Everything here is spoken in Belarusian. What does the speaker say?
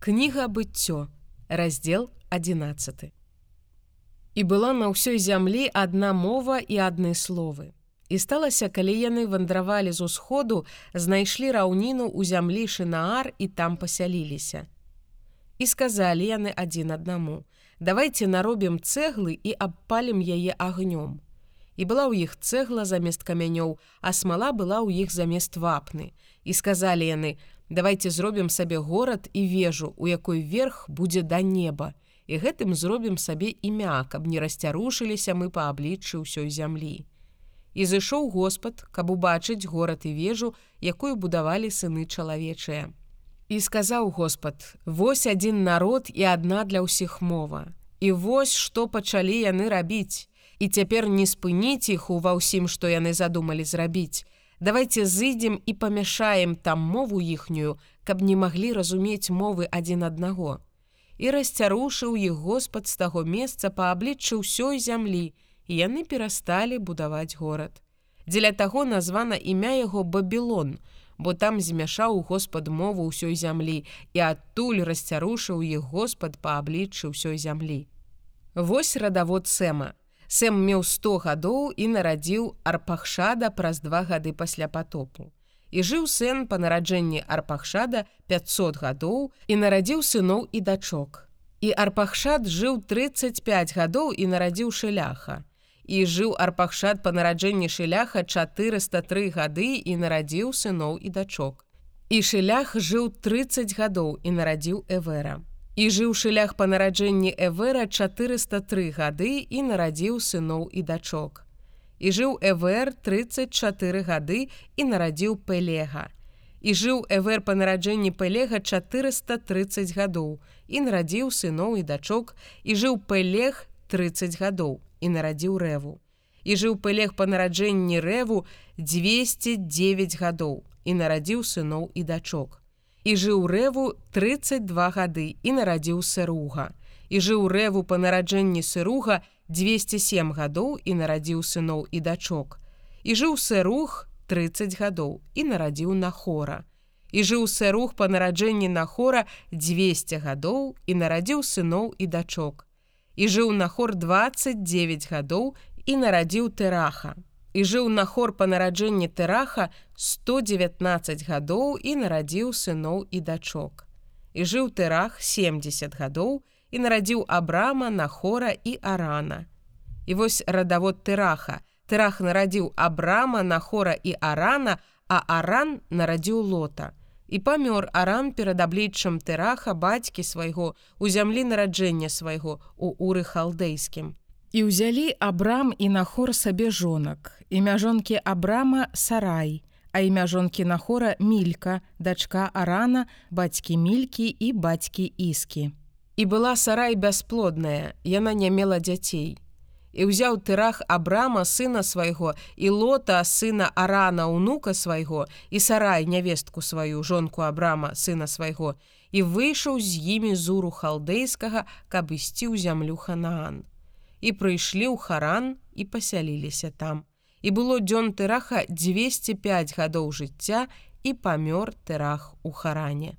Кніга быццё, раздзел 11. І была на ўсёй зямлі адна мова і адны словы. І сталася, калі яны вандравалі з усходу, знайшлі раўніну ў зямлі Шнаар і там пасяліліся. І сказалі яны адзін аднаму: давайте наробім цэглы і абпалім яе агнём. І была ў іх цэгла замест камянёў, а смала была ў іх замест вапны. І сказалі яны: давайте зробім сабе горад і вежу у якой верх будзе да неба і гэтым зробім сабе імя каб не расцярушыліся мы па абліччы ўсёй зямлі і зышоў Господ каб убачыць горад і вежу якую будавалі сыны чалавечыя. І сказаў Господ вось адзін народ і адна для ўсіх мова. І вось што пачалі яны рабіць. І цяпер не спыніць іх у ва ўсім што яны задумалі зрабіць давайте зыдзем і памяшаем там мову іхнюю, каб не маглі разумець мовы адзін аднаго. І расцярушыў іх Господ з таго месца па абліччы ўсёй зямлі, і яны перасталі будаваць горад. Дзеля таго названа імя яго Бабілон, бо там змяшаў Господ мову ўсёй зямлі і адтуль расцярушыў іх Господ па абліччы ўсёй зямлі. Вось радавод Сэма, Сэм меў 100 гадоў і нарадзіў арпахшада праз два гады пасля потопу. І жыў сын па нараджэнні арпахшада 500 гадоў і нарадзіў сыноў і дачок. І арпахшад жыў 35 гадоў і нарадзіў шыляха. І жыў арпахшад па нараджэнні шыляха 403 гады і нарадзіў сыноў і дачок. І шылях жыў 30 гадоў і нарадзіў эвера і жыў шылях па нараджэнні Эвера 403 гады і нарадзіў сыноў і дачок. І жыў Эвер 34 гады і нарадзіў Пелега. І жыў Эвер па нараджэнні Пелега 430 гадоў і нарадзіў сыноў і дачок і жыў Пелег 30 гадоў і нарадзіў рэву. І жыў Пелег па нараджэнні рэву 209 гадоў і нарадзіў сыноў і дачок і жыў рэву 32 гады і нарадзіў сыруга. І жыў рэву па нараджэнні сыруга 207 гадоў і нарадзіў сыноў і дачок. І жыў сэрух 30 гадоў і нарадзіў на хора. І жыў сэрух па нараджэнні на хора 200 гадоў і нарадзіў сыноў і дачок. І жыў на хор 29 гадоў і нарадзіў тэраха і жыў на хор па нараджэнні тэраха 119 гадоў і нарадзіў сыноў і дачок. І жыў тэрах 70 гадоў і нарадзіў абрама на хора і арана. І вось радавод тэраха, тэрах нарадзіў абрама на хора і арана, а аран нарадзіў лота. І памёр аран перад абліччам тэраха бацькі свайго у зямлі нараджэння свайго у уры халдэйскім. І ўзялі абрам і нахор сабе жонак. Імя жонкі абрама сарай, а імя жонкі нахора мілька, дачка арана, бацькі мількі і бацькі іскі. І была сарай бясплодная, яна не мела дзяцей. І ўзяў тырах абрама сына свайго і лота сына арана унука свайго і сарай нявестку сваю жонку абрама сына свайго і выйшаў з імі зуру халдэйскага, каб ісці ў зямлю ханаан і прыйшлі ў харан і пасяліліся там. І было дзён тэраха 205 гадоў жыцця і памёр тэрах у харане.